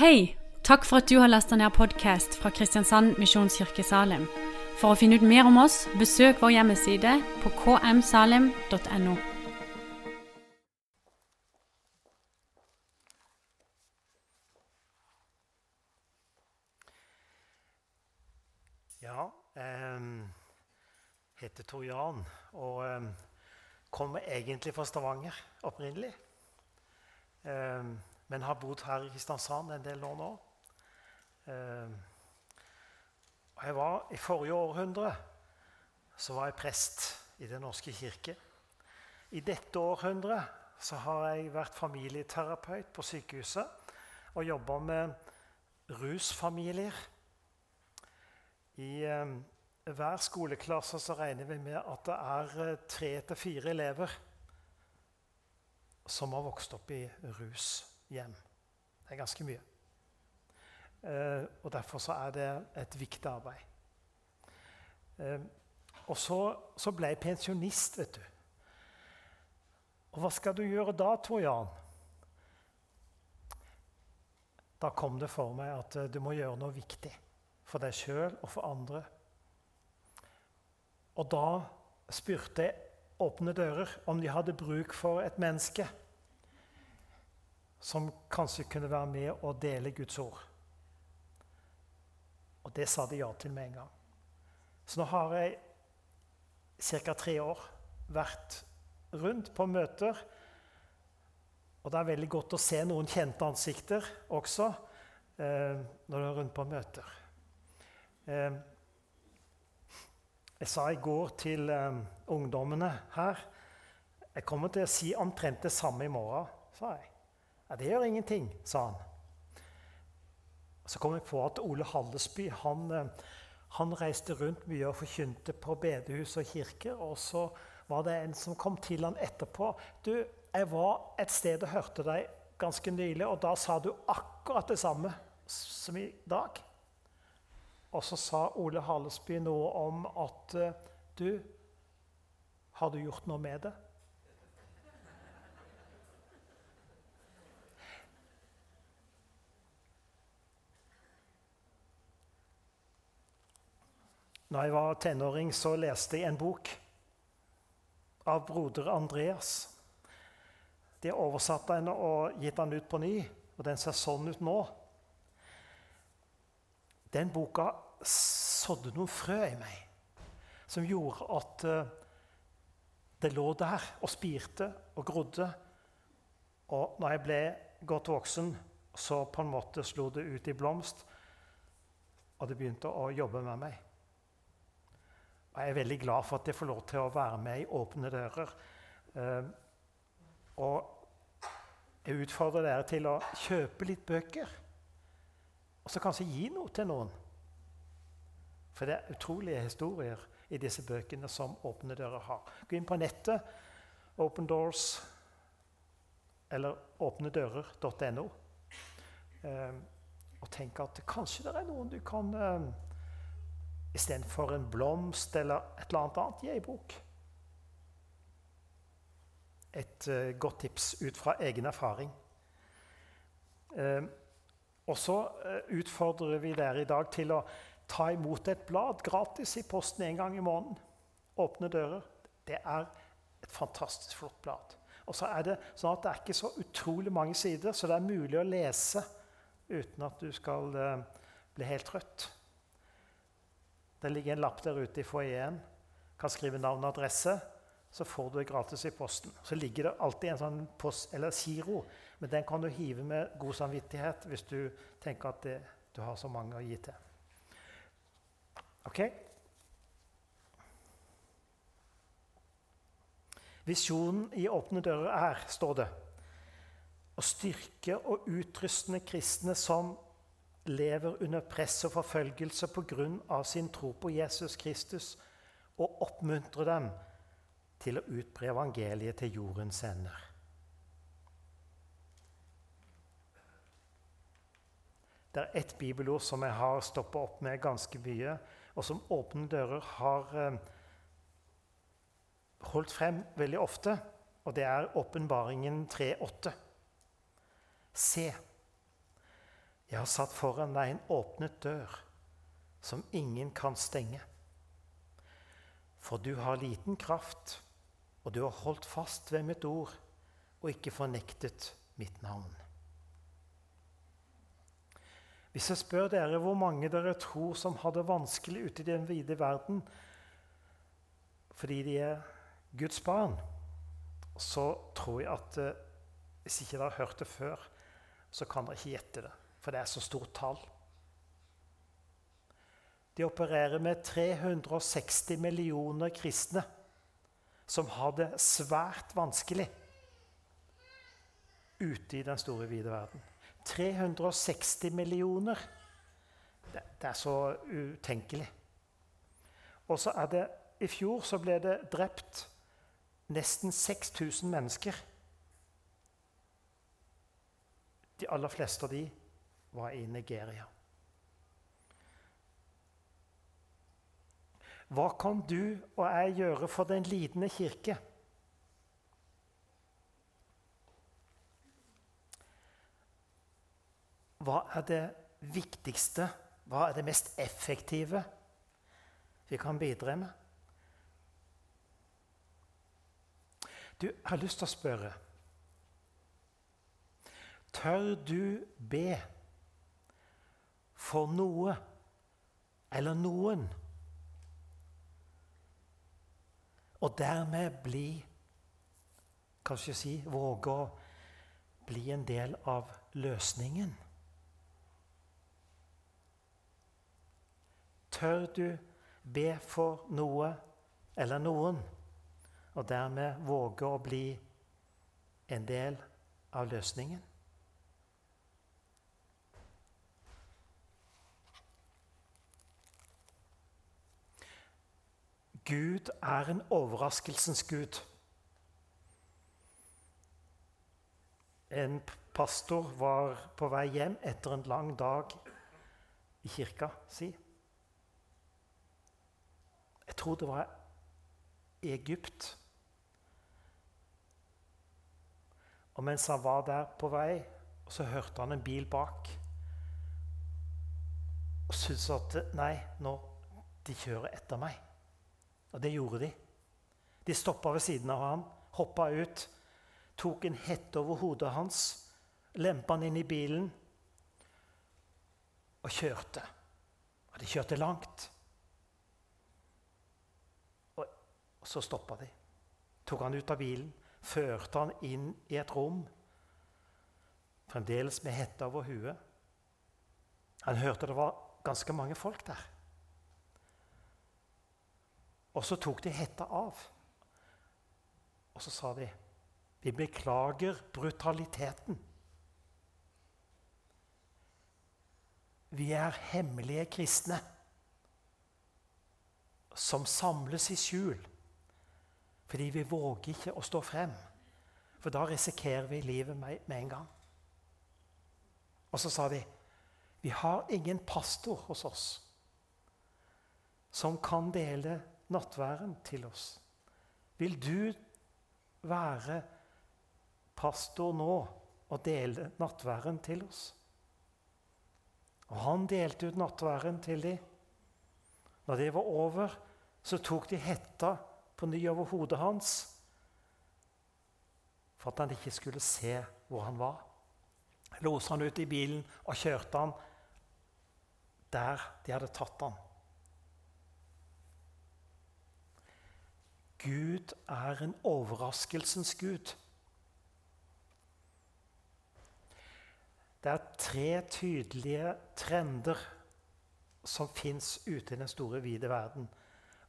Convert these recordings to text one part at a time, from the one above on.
Hei! Takk for at du har lasta ned podkast fra Kristiansand Misjonskirke Salim. For å finne ut mer om oss, besøk vår hjemmeside på kmsalim.no. Ja, jeg heter Tor Jan og kommer egentlig fra Stavanger opprinnelig. Em, men har bodd her i Kristiansand en del år nå. Em, og jeg var, I forrige århundre så var jeg prest i Den norske kirke. I dette århundret så har jeg vært familieterapeut på sykehuset og jobba med rusfamilier. I eh, hver skoleklasse så regner vi med at det er eh, tre til fire elever som har vokst opp i rushjem. Det er ganske mye. Eh, og Derfor så er det et viktig arbeid. Eh, og så, så ble jeg pensjonist, vet du. Og hva skal du gjøre da, Tor Jan? Da kom det for meg at eh, du må gjøre noe viktig for deg sjøl og for andre. Og da spurte jeg Åpne dører om de hadde bruk for et menneske som kanskje kunne være med og dele Guds ord. Og det sa de ja til med en gang. Så nå har jeg ca. tre år vært rundt på møter. Og det er veldig godt å se noen kjente ansikter også eh, når du er rundt på møter. Eh, jeg sa i går til eh, ungdommene her Jeg kommer til å si omtrent det samme i morgen, sa jeg. Ja, det gjør ingenting, sa han. Så kom jeg på at Ole Hallesby han, eh, han reiste rundt mye og forkynte på bedehus og kirker. Og så var det en som kom til han etterpå. Du, jeg var et sted og hørte deg ganske nylig, og da sa du akkurat det samme som i dag. Og så sa Ole Hallesby noe om at eh, du Har du gjort noe med det? Da jeg var tenåring, så leste jeg en bok av broder Andreas. De har oversatt den og gitt den ut på ny, og den ser sånn ut nå. Den boka sådde noen frø i meg som gjorde at eh, det lå der og spirte og grodde. Og når jeg ble godt voksen, så på en måte slo det ut i blomst, og det begynte å jobbe med meg. Og jeg er veldig glad for at jeg får lov til å være med i Åpne dører. Eh, og jeg utfordrer dere til å kjøpe litt bøker. Og så kanskje gi noe til noen. For det er utrolige historier i disse bøkene som Åpne dører har. Gå inn på nettet, Open Doors eller åpnedører.no, eh, og tenk at kanskje det er noen du kan eh, Istedenfor en blomst eller et eller annet annet, gi ei bok. Et uh, godt tips ut fra egen erfaring. Uh, og så uh, utfordrer vi dere i dag til å ta imot et blad gratis i posten en gang i måneden. Åpne dører. Det er et fantastisk flott blad. Og så er det sånn at det er ikke så utrolig mange sider, så det er mulig å lese uten at du skal bli helt trøtt. Det ligger en lapp der ute i foajeen. Kan skrive navn og adresse. Så får du det gratis i posten. Så ligger det alltid en sånn post, eller giro, men den kan du hive med god samvittighet hvis du tenker at det, du har så mange å gi til. Ok? Visjonen i Åpne dører er, står det, å styrke og utruste kristne som lever under press og forfølgelse pga. sin tro på Jesus Kristus, og oppmuntre dem til å utbre evangeliet til jordens ender. Det er ett bibelord som jeg har stoppa opp med ganske mye, og som Åpne dører har eh, holdt frem veldig ofte, og det er Åpenbaringen 3,8. Se, Jeg har satt foran deg en åpnet dør som ingen kan stenge. For du har liten kraft, og du har holdt fast ved mitt ord og ikke fornektet mitt navn. Hvis jeg spør dere hvor mange dere tror som har det vanskelig ute i den vide verden fordi de er Guds barn, så tror jeg at eh, hvis ikke dere har hørt det før, så kan dere ikke gjette det. For det er så stort tall. De opererer med 360 millioner kristne som har det svært vanskelig ute i den store, vide verden. 360 millioner. Det, er så utenkelig. Og så er det I fjor så ble det drept nesten 6000 mennesker. De aller fleste av de var i Nigeria. Hva kan du og jeg gjøre for den lidende kirke? Hva er det viktigste, hva er det mest effektive vi kan bidra med? Du, har lyst til å spørre Tør du be for noe eller noen? Og dermed bli Kanskje si våge å bli en del av løsningen. Tør du be for noe eller noen, og dermed våge å bli en del av løsningen? Gud er en overraskelsens gud. En pastor var på vei hjem etter en lang dag i kirka si. Jeg tror det var i Egypt. Og mens han var der på vei, så hørte han en bil bak. Og syntes at Nei, nå de kjører etter meg. Og det gjorde de. De stoppa ved siden av ham, hoppa ut, tok en hette over hodet hans, lempa han inn i bilen og kjørte. Og de kjørte langt. Og, og så stoppa de. Tok han ut av bilen, førte han inn i et rom, fremdeles med hette over huet. Han hørte det var ganske mange folk der. Og så tok de hetta av. Og så sa de vi beklager brutaliteten. Vi er hemmelige kristne som samles i skjul fordi vi våger ikke å stå frem. For da risikerer vi livet med en gang. Og så sa de vi har ingen pastor hos oss som kan dele nattværen til oss. Vil du være pastor nå og dele nattværen til oss? Og han delte ut nattværen til dem. Når det var over, så tok de hetta på ny over hodet hans for at han ikke skulle se hvor han var. Loste han ut i bilen og kjørte han der de hadde tatt han. Gud er en overraskelsens gud. Det er tre tydelige trender som fins ute i den store, vide verden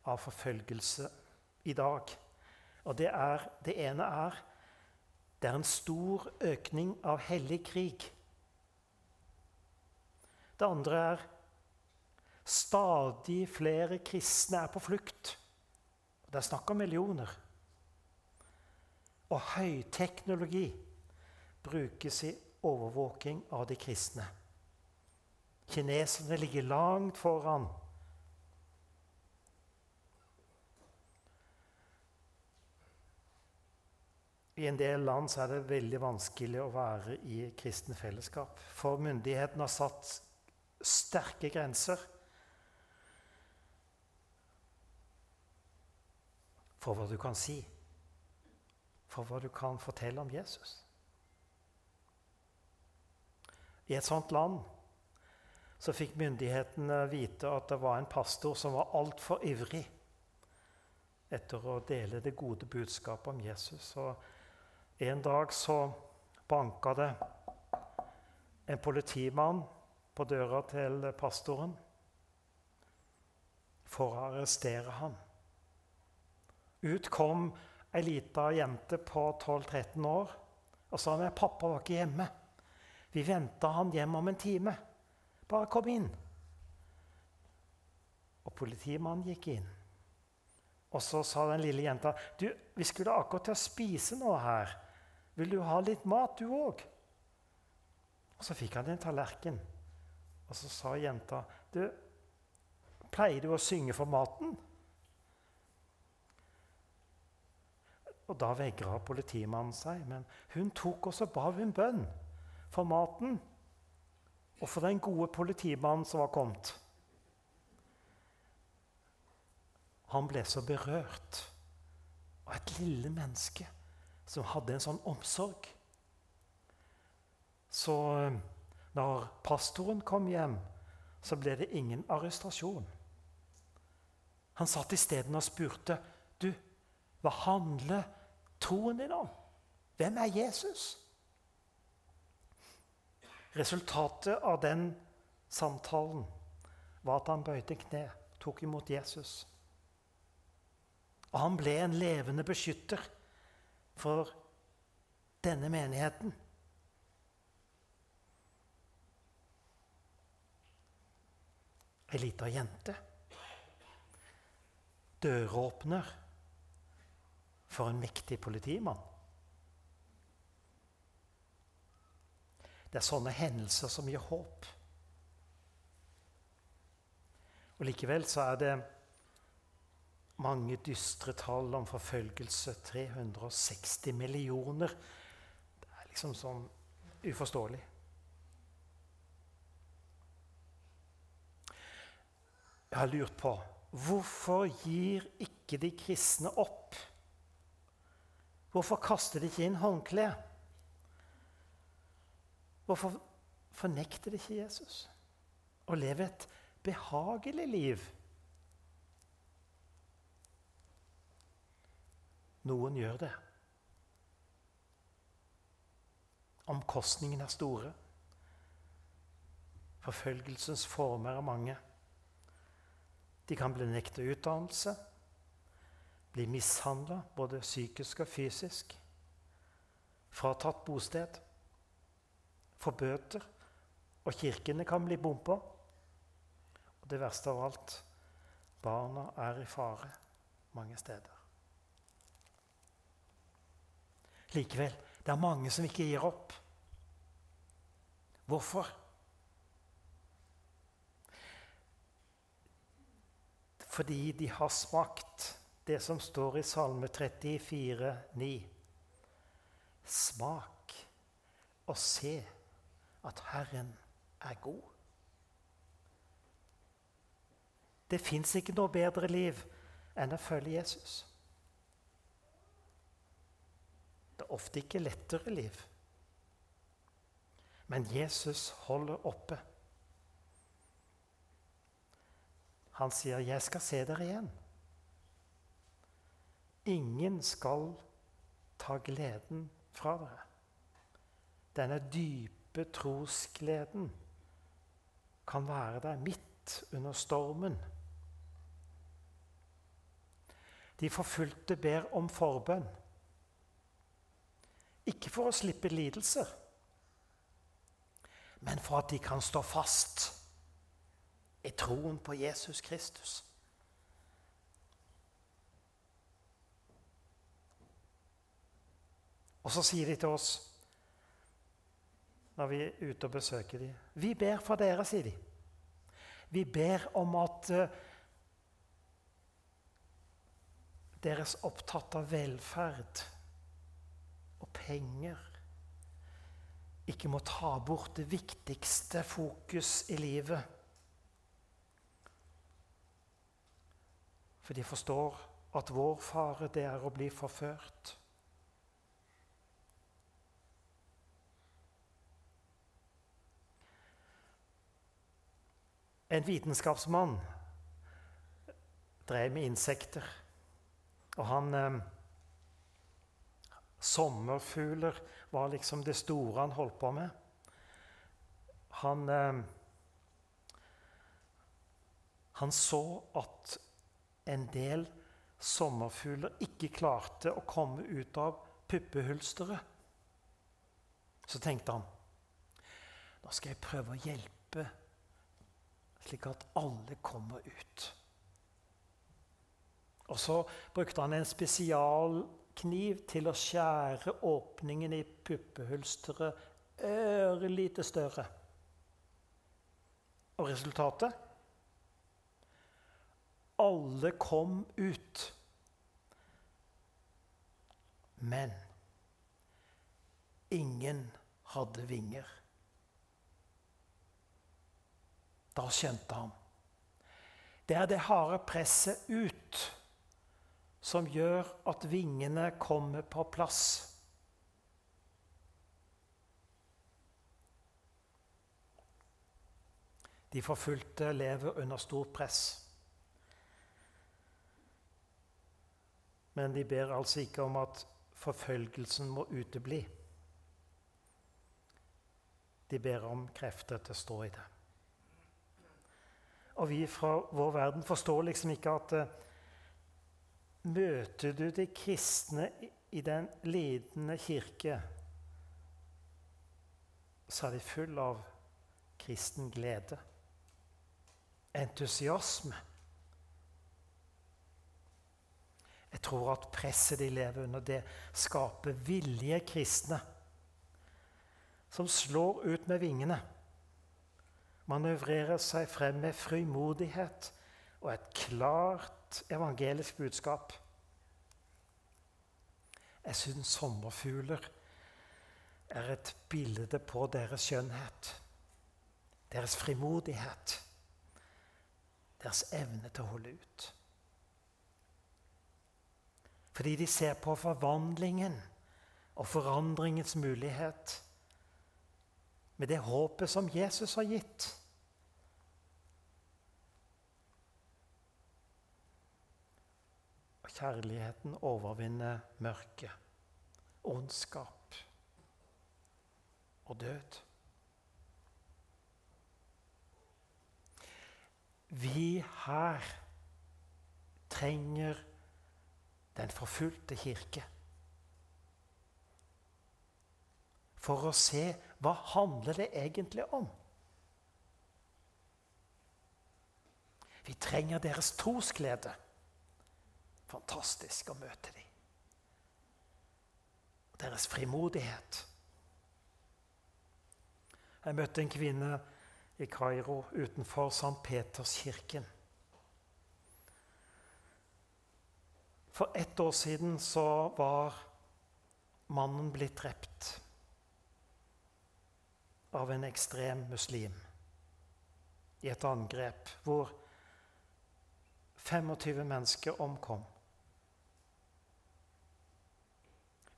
av forfølgelse i dag. Og det, er, det ene er det er en stor økning av hellig krig. Det andre er stadig flere kristne er på flukt. Det er snakk om millioner. Og høyteknologi brukes i overvåking av de kristne. Kineserne ligger langt foran. I en del land er det veldig vanskelig å være i kristen fellesskap. For myndighetene har satt sterke grenser for hva du kan si, for hva du kan fortelle om Jesus. I et sånt land så fikk myndighetene vite at det var en pastor som var altfor ivrig etter å dele det gode budskapet om Jesus. Og en dag så banka det en politimann på døra til pastoren for å arrestere ham. Ut kom ei lita jente på 12-13 år og sa at 'pappa var ikke hjemme'. Vi venta han hjem om en time. Bare kom inn. Og politimannen gikk inn. Og så sa den lille jenta du, vi skulle akkurat til å spise noe her. Vil du ha litt mat, du òg? Og så fikk han en tallerken. Og så sa jenta du, pleier du å synge for maten? Og da vegra politimannen seg, men hun tok også bav hun bønn for maten og for den gode politimannen som var kommet. Han ble så berørt av et lille menneske som hadde en sånn omsorg. Så eh, når pastoren kom hjem, så ble det ingen arrestasjon. Han satt isteden og spurte, 'Du, hva handler troen din om? Hvem er Jesus?' Resultatet av den samtalen var at han bøyde kne, tok imot Jesus. Og han ble en levende beskytter for denne menigheten. Ei lita jente. Døråpner for en mektig politimann. Det er sånne hendelser som gir håp. Og Likevel så er det mange dystre tall om forfølgelse. 360 millioner. Det er liksom sånn uforståelig. Jeg har lurt på hvorfor gir ikke de kristne opp? Hvorfor kaster de ikke inn håndkleet? Hvorfor fornekter de ikke Jesus og lever et behagelig liv? Noen gjør det. Omkostningene er store. Forfølgelsens former er mange. De kan bli nekta utdannelse, bli mishandla både psykisk og fysisk, fratatt bosted får bøter, og kirkene kan bli bompa. Og det verste av alt barna er i fare mange steder. Likevel det er mange som ikke gir opp. Hvorfor? Fordi de har smakt det som står i Salme 34, 34,9. Smak og se at Herren er god. Det fins ikke noe bedre liv enn å følge Jesus. Det er ofte ikke lettere liv. Men Jesus holder oppe. Han sier, 'Jeg skal se dere igjen'. Ingen skal ta gleden fra dere. Denne dype trosgleden kan være der midt under stormen. De forfulgte ber om forbønn. Ikke for å slippe lidelser, men for at de kan stå fast i troen på Jesus Kristus. Og så sier de til oss når vi er ute og besøker dem. Vi ber for dere, sier de. Vi ber om at uh, deres opptatt av velferd og penger ikke må ta bort det viktigste fokus i livet. For de forstår at vår fare, det er å bli forført. En vitenskapsmann drev med insekter. Og han eh, Sommerfugler var liksom det store han holdt på med. Han eh, Han så at en del sommerfugler ikke klarte å komme ut av puppehulsteret. Så tenkte han nå skal jeg prøve å hjelpe slik at alle kommer ut. Og så brukte han en spesialkniv til å skjære åpningen i puppehulsteret ørlite større. Og resultatet? Alle kom ut. Men ingen hadde vinger. Da skjønte han. Det er det harde presset ut som gjør at vingene kommer på plass. De forfulgte lever under stort press. Men de ber altså ikke om at forfølgelsen må utebli. De ber om krefter til å stå i det. Og vi fra vår verden forstår liksom ikke at uh, Møter du de kristne i den lidende kirke, så er de full av kristen glede, entusiasme. Jeg tror at presset de lever under, det skaper villige kristne som slår ut med vingene, manøvrerer seg frem med frimodighet og et klart evangelisk budskap. Jeg syns sommerfugler er et bilde på deres skjønnhet, deres frimodighet, deres evne til å holde ut. Fordi de ser på forvandlingen og forandringens mulighet med det håpet som Jesus har gitt. Og kjærligheten overvinner mørket, ondskap og død. Vi her trenger den forfulgte kirke. For å se hva handler det egentlig om. Vi trenger deres trosglede. Fantastisk å møte dem. Deres frimodighet. Jeg møtte en kvinne i Kairo utenfor St. Peterskirken. For ett år siden så var mannen blitt drept av en ekstrem muslim i et angrep hvor 25 mennesker omkom.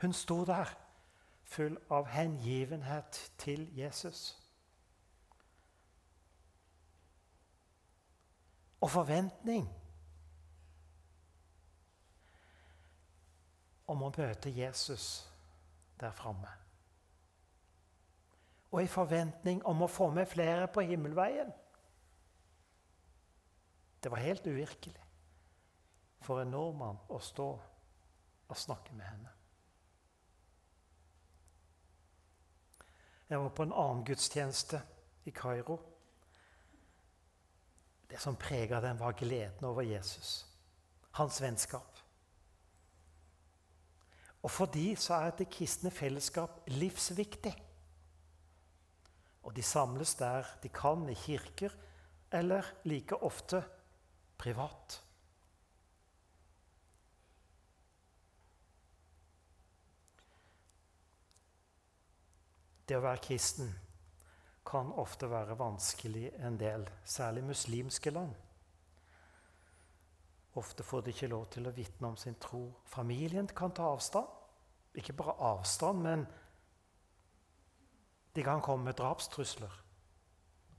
Hun sto der full av hengivenhet til Jesus. Og forventning om å møte Jesus der framme. Og i forventning om å få med flere på himmelveien. Det var helt uvirkelig for en nordmann å stå og snakke med henne. Jeg var på en annen gudstjeneste i Kairo. Det som prega den, var gleden over Jesus, hans vennskap. Og for de så er det kristne fellesskap livsviktig. Og de samles der de kan, i kirker, eller like ofte privat. det å være kristen kan ofte være vanskelig en del, særlig muslimske land. Ofte får de ikke lov til å vitne om sin tro. Familien kan ta avstand. Ikke bare avstand, men de kan komme med drapstrusler.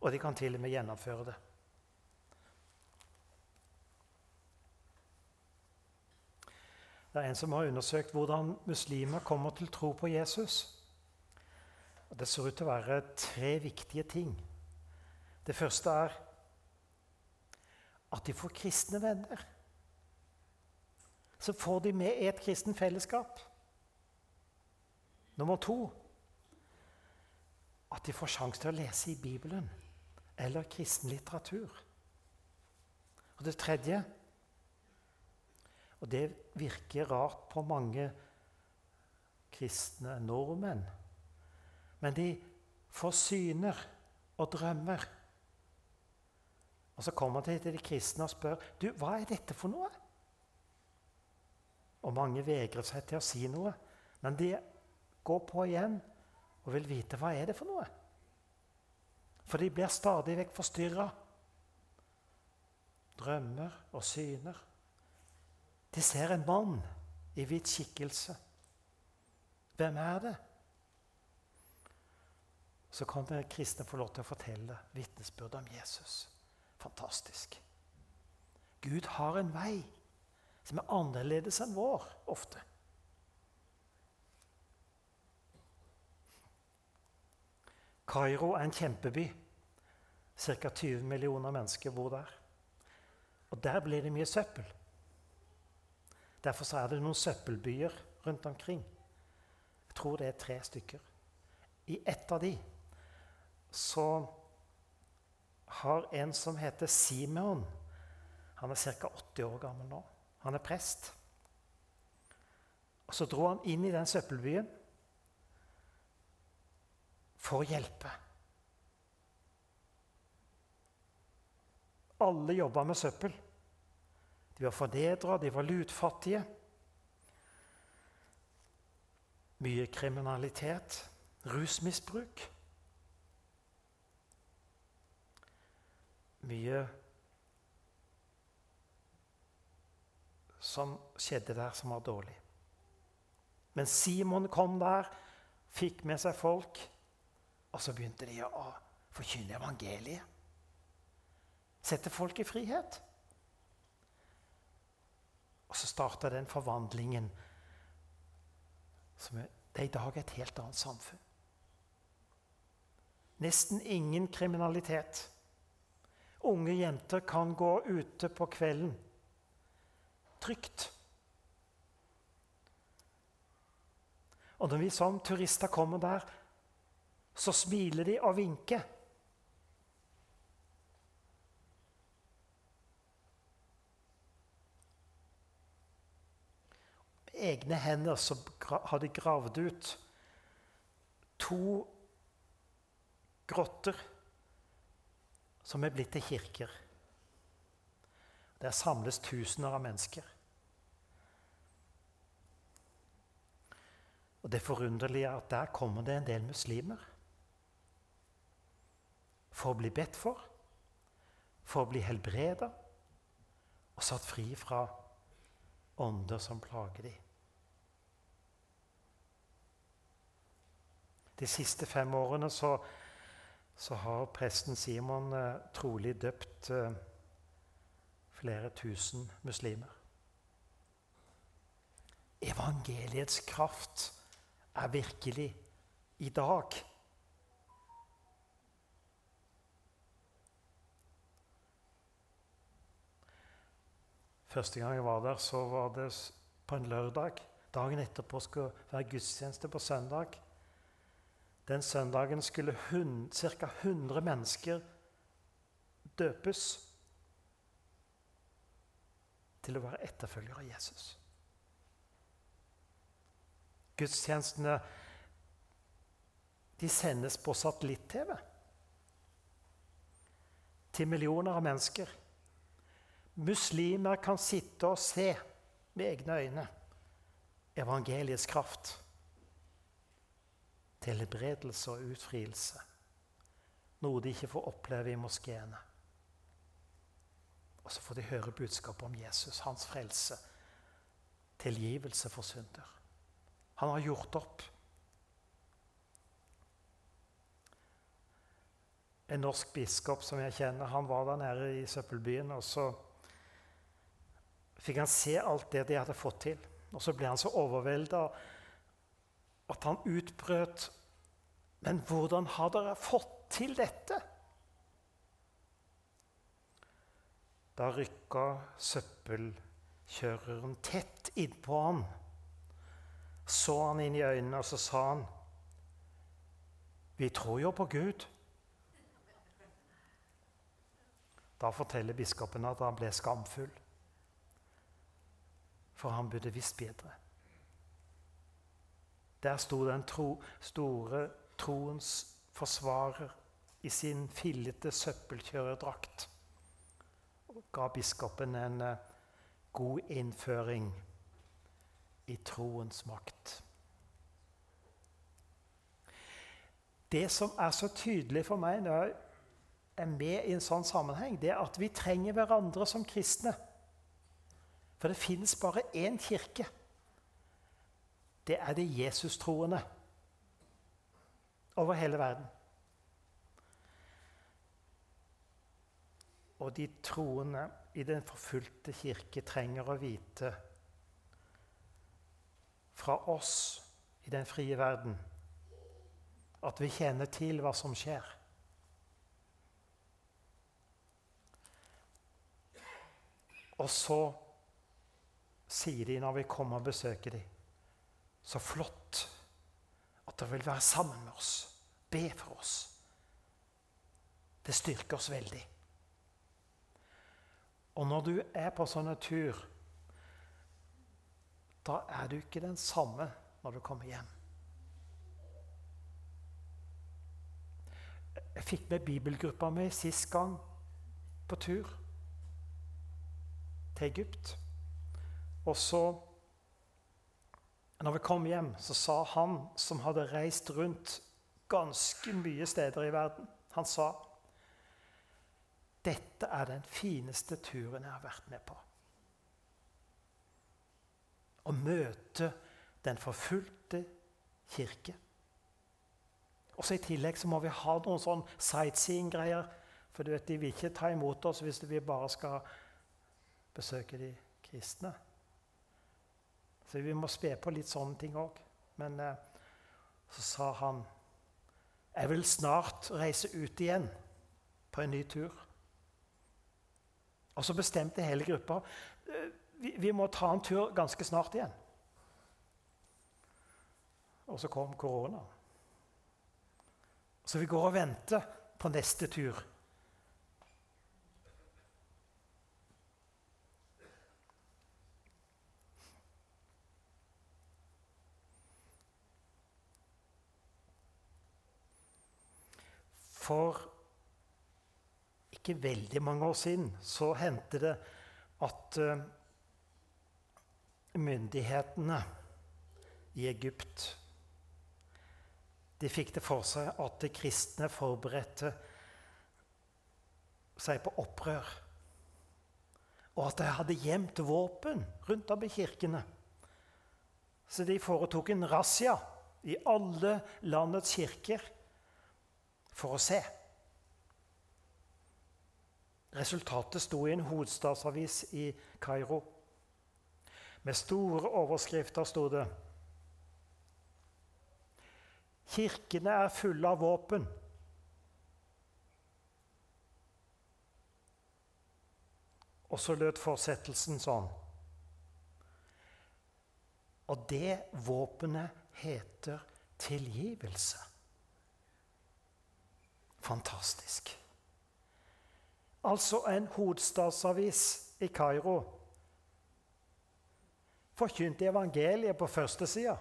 Og de kan til og med gjennomføre det. Det er en som har undersøkt hvordan muslimer kommer til tro på Jesus. Det ser ut til å være tre viktige ting. Det første er at de får kristne venner. Så får de med et kristen fellesskap. Nummer to at de får sjanse til å lese i Bibelen eller kristen litteratur. Og det tredje Og det virker rart på mange kristne nordmenn. Men de får syner og drømmer. Og så kommer de til de kristne og spør du, hva er dette for noe. Og mange vegrer seg til å si noe. Men de går på igjen og vil vite hva er det for noe. For de blir stadig vekk forstyrra. Drømmer og syner. De ser en mann i hvit skikkelse. Hvem er det? Så kan det kristne få lov til å fortelle vitnesbyrd om Jesus. Fantastisk. Gud har en vei som er annerledes enn vår ofte. Kairo er en kjempeby. Ca. 20 millioner mennesker bor der. Og der blir det mye søppel. Derfor er det noen søppelbyer rundt omkring. Jeg tror det er tre stykker. I ett av de så har en som heter Simeon Han er ca. 80 år gammel nå. Han er prest. Og Så dro han inn i den søppelbyen for å hjelpe. Alle jobba med søppel. De var fornedra, de var lutfattige. Mye kriminalitet, rusmisbruk. Mye som skjedde der som var dårlig. Men Simon kom der, fikk med seg folk. Og så begynte de å forkynne evangeliet. Sette folk i frihet. Og så starta den forvandlingen som er, i dag et helt annet samfunn. Nesten ingen kriminalitet. Unge jenter kan gå ute på kvelden trygt. Og når vi som turister kommer der, så smiler de og vinker. Med egne hender så har de gravd ut to grotter som er blitt til kirker. Der samles tusener av mennesker. Og Det forunderlige er at der kommer det en del muslimer for å bli bedt for, for å bli helbreda og satt fri fra ånder som plager dem. De siste fem årene så, så har presten Simon eh, trolig døpt eh, flere tusen muslimer. Evangeliets kraft er virkelig i dag. Første gang jeg var der, så var det på en lørdag. Dagen etterpå skulle være gudstjeneste på søndag. Den søndagen skulle ca. 100 mennesker døpes til å være etterfølger av Jesus. Gudstjenestene de sendes på satellitt-TV til millioner av mennesker. Muslimer kan sitte og se med egne øyne evangeliets kraft. til og utfrielse. Noe de ikke får oppleve i moskeene. Og så får de høre budskapet om Jesus, hans frelse. Tilgivelse for synder. Han har gjort opp. En norsk biskop som jeg kjenner, han var der nede i søppelbyen. og så fikk han se alt det de hadde fått til. Og så ble han så overvelda at han utbrøt Men hvordan har dere fått til dette? Da rykka søppelkjøreren tett innpå han, så han inn i øynene, og så sa han Vi tror jo på Gud. Da forteller biskopen at han ble skamfull. For han burde visst bedre. Der sto den tro, store troens forsvarer i sin fillete søppelkjørerdrakt og ga biskopen en uh, god innføring i troens makt. Det som er så tydelig for meg når jeg er med i en sånn sammenheng, det er at vi trenger hverandre som kristne. For det finnes bare én kirke det er det Jesus-troende over hele verden. Og de troende i den forfulgte kirke trenger å vite fra oss i den frie verden at vi kjenner til hva som skjer. Og så sier de når vi kommer og besøker dem så flott at dere vil være sammen med oss, be for oss. Det styrker oss veldig. Og når du er på sånne tur, da er du ikke den samme når du kommer hjem. Jeg fikk med bibelgruppa mi sist gang på tur til Egypt. Og så når vi kom hjem, så sa han som hadde reist rundt ganske mye steder i verden Han sa dette er den fineste turen jeg har vært med på. Å møte den forfulgte kirke. Og så I tillegg så må vi ha noen sånn sightseeing-greier. For du vet, de vil ikke ta imot oss hvis vi bare skal besøke de kristne. Så vi må spe på litt sånne ting òg. Men eh, så sa han Jeg vil snart reise ut igjen på en ny tur. Og så bestemte hele gruppa eh, vi, vi må ta en tur ganske snart igjen. Og så kom korona. Så vi går og venter på neste tur. For ikke veldig mange år siden så hendte det at uh, myndighetene i Egypt de fikk det for seg at de kristne forberedte seg på opprør. Og at de hadde gjemt våpen rundt om i kirkene. Så de foretok en razzia i alle landets kirker for å se. Resultatet sto i en hovedstadsavis i Kairo. Med store overskrifter sto det Kirkene er fulle av våpen. Og så lød fortsettelsen sånn. Og det våpenet heter tilgivelse. Fantastisk. Altså en hovedstadsavis i Kairo forkynte evangeliet på førstesida.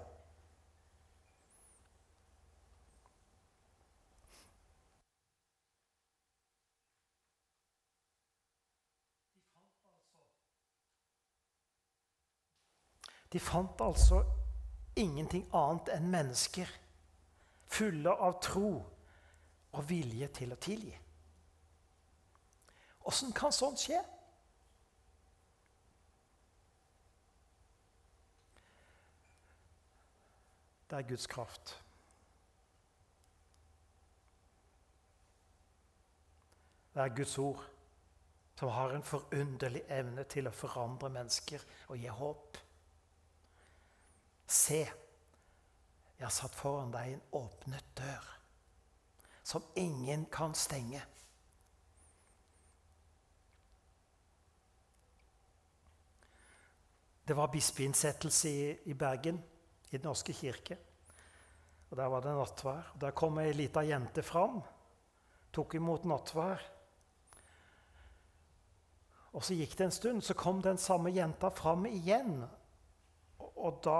De fant altså ingenting annet enn mennesker fulle av tro og vilje til å tilgi. Åssen kan sånt skje? Det er Guds kraft. Det er Guds ord som har en forunderlig evne til å forandre mennesker og gi håp. Se, jeg har satt foran deg en åpnet dør som ingen kan stenge. Det var bispeinnsettelse i, i Bergen, i Den norske kirke. Og Der var det nattvær. Og Der kom ei lita jente fram, tok imot nattvær. Og Så gikk det en stund, så kom den samme jenta fram igjen. Og da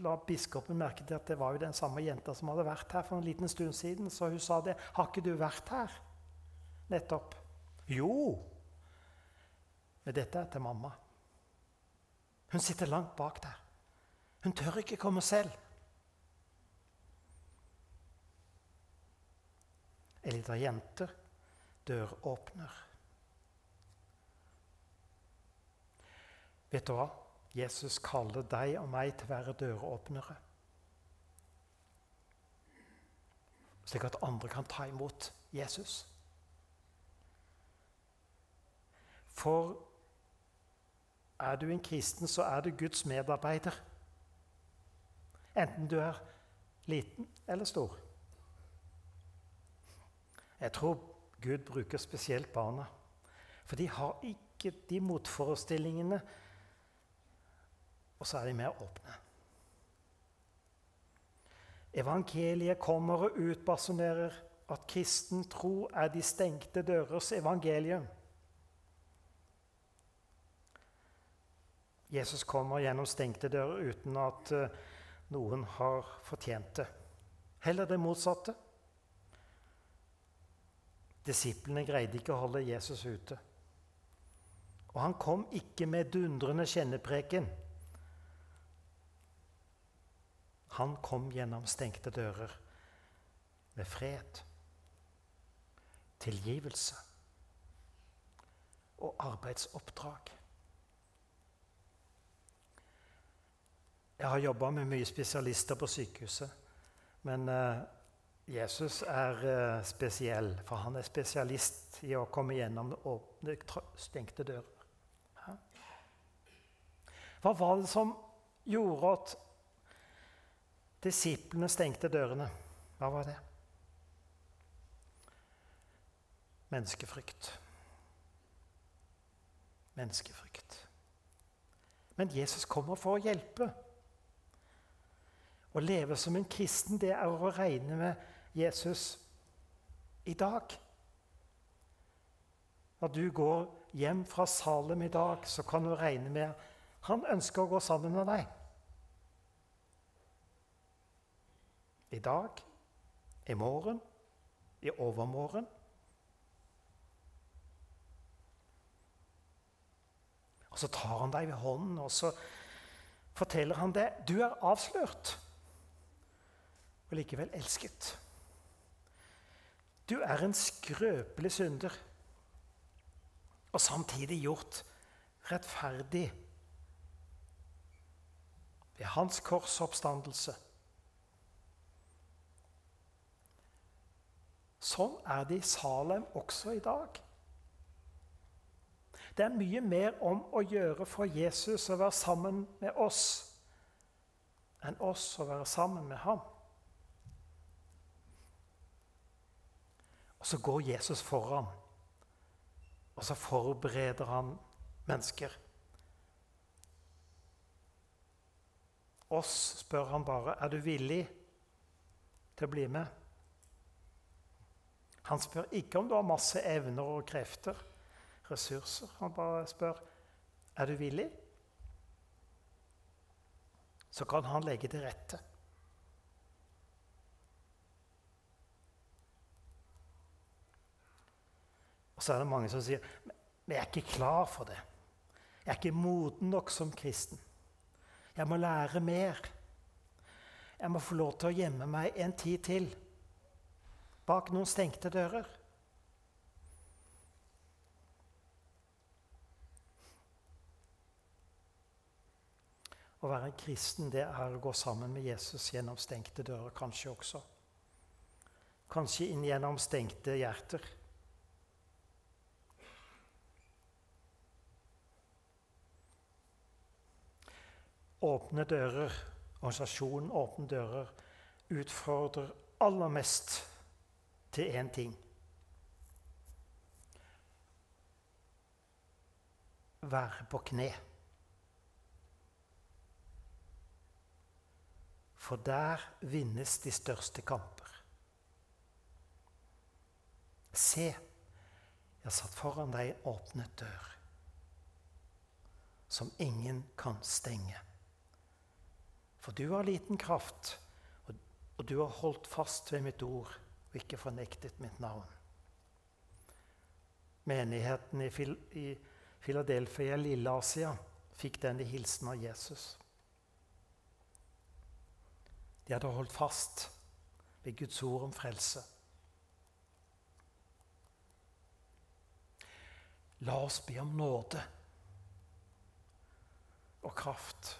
la biskopen merke til at det var jo den samme jenta som hadde vært her for en liten stund siden. Så hun sa det. 'Har ikke du vært her?' Nettopp. Jo. Men dette er til mamma. Hun sitter langt bak der. Hun tør ikke komme selv. Ei lita jente døråpner. Vet du hva? Jesus kaller deg og meg til å være døråpnere. Slik at andre kan ta imot Jesus. For er du en kristen, så er du Guds medarbeider. Enten du er liten eller stor. Jeg tror Gud bruker spesielt barna. For de har ikke de motforestillingene og så er de mer åpne. Evangeliet kommer og utbasunerer at kristen tro er de stengte dørers evangelium. Jesus kommer gjennom stengte dører uten at eh, noen har fortjent det. Heller det motsatte. Disiplene greide ikke å holde Jesus ute. Og han kom ikke med dundrende kjennepreken. Han kom gjennom stengte dører med fred, tilgivelse og arbeidsoppdrag. Jeg har jobba med mye spesialister på sykehuset. Men uh, Jesus er uh, spesiell, for han er spesialist i å komme gjennom åpne, stengte dører. Hva var det som gjorde at Disiplene stengte dørene. Hva var det? Menneskefrykt. Menneskefrykt. Men Jesus kommer for å hjelpe. Å leve som en kristen, det er å regne med Jesus i dag. Når du går hjem fra Salem i dag, så kan du regne med han ønsker å gå sammen med deg. I dag, i morgen, i overmorgen. Og så tar han deg ved hånden og så forteller han det. Du er avslørt og likevel elsket. Du er en skrøpelig synder og samtidig gjort rettferdig ved hans korsoppstandelse. Sånn er det i Salem også i dag. Det er mye mer om å gjøre for Jesus å være sammen med oss enn oss å være sammen med ham. Og så går Jesus foran, og så forbereder han mennesker. Oss spør han bare er du villig til å bli med. Han spør ikke om du har masse evner og krefter, ressurser. Han bare spør er du villig. Så kan han legge til rette. Og så er det mange som sier men jeg er ikke klar for det. Jeg er ikke moden nok som kristen. Jeg må lære mer. Jeg må få lov til å gjemme meg en tid til bak noen stengte dører. Å være en kristen det er å gå sammen med Jesus gjennom stengte dører, kanskje også. Kanskje inn gjennom stengte hjerter. Åpne dører, organisasjonen Åpne dører, utfordrer aller mest til én ting. Være på kne. For der vinnes de største kamper. Se, jeg satt foran deg åpnet dør som ingen kan stenge. For du har liten kraft, og du har holdt fast ved mitt ord og ikke fornektet mitt navn. Menigheten i Filadelfia, Lille Asia, fikk denne hilsen av Jesus. De hadde holdt fast ved Guds ord om frelse. La oss be om nåde og kraft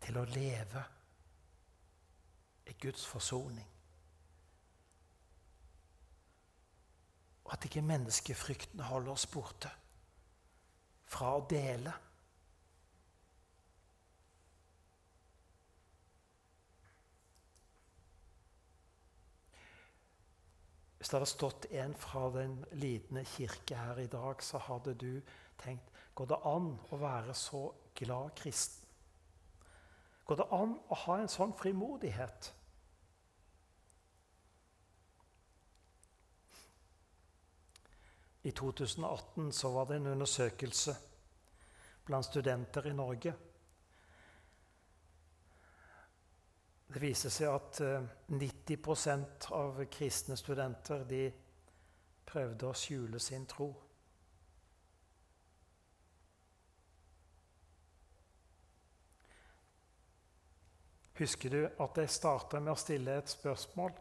til å leve i Guds forsoning. Og at ikke menneskefrykten holder oss borte fra å dele Hvis det hadde stått en fra den lidende kirke her i dag, så hadde du tenkt Går det an å være så glad kristen? Går det an å ha en sånn frimodighet? I 2018 så var det en undersøkelse blant studenter i Norge Det viser seg at 90 eh, av kristne studenter de prøvde å skjule sin tro. Husker du at jeg starta med å stille et spørsmål?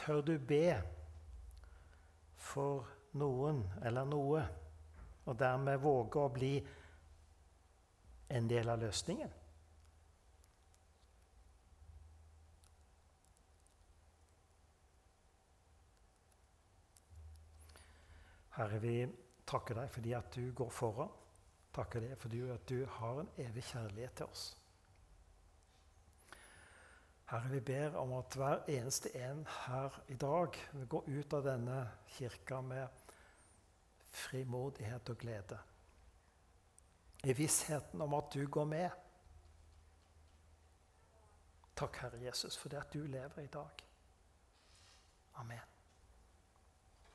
Tør du be for noen eller noe, og dermed våge å bli en del av løsningen? Herre, vi takker deg fordi at du går foran. Takker deg fordi at du har en evig kjærlighet til oss. Herre, vi ber om at hver eneste en her i dag vil gå ut av denne kirka med frimodighet og glede. I vissheten om at du går med. Takk, Herre Jesus, for det at du lever i dag. Amen.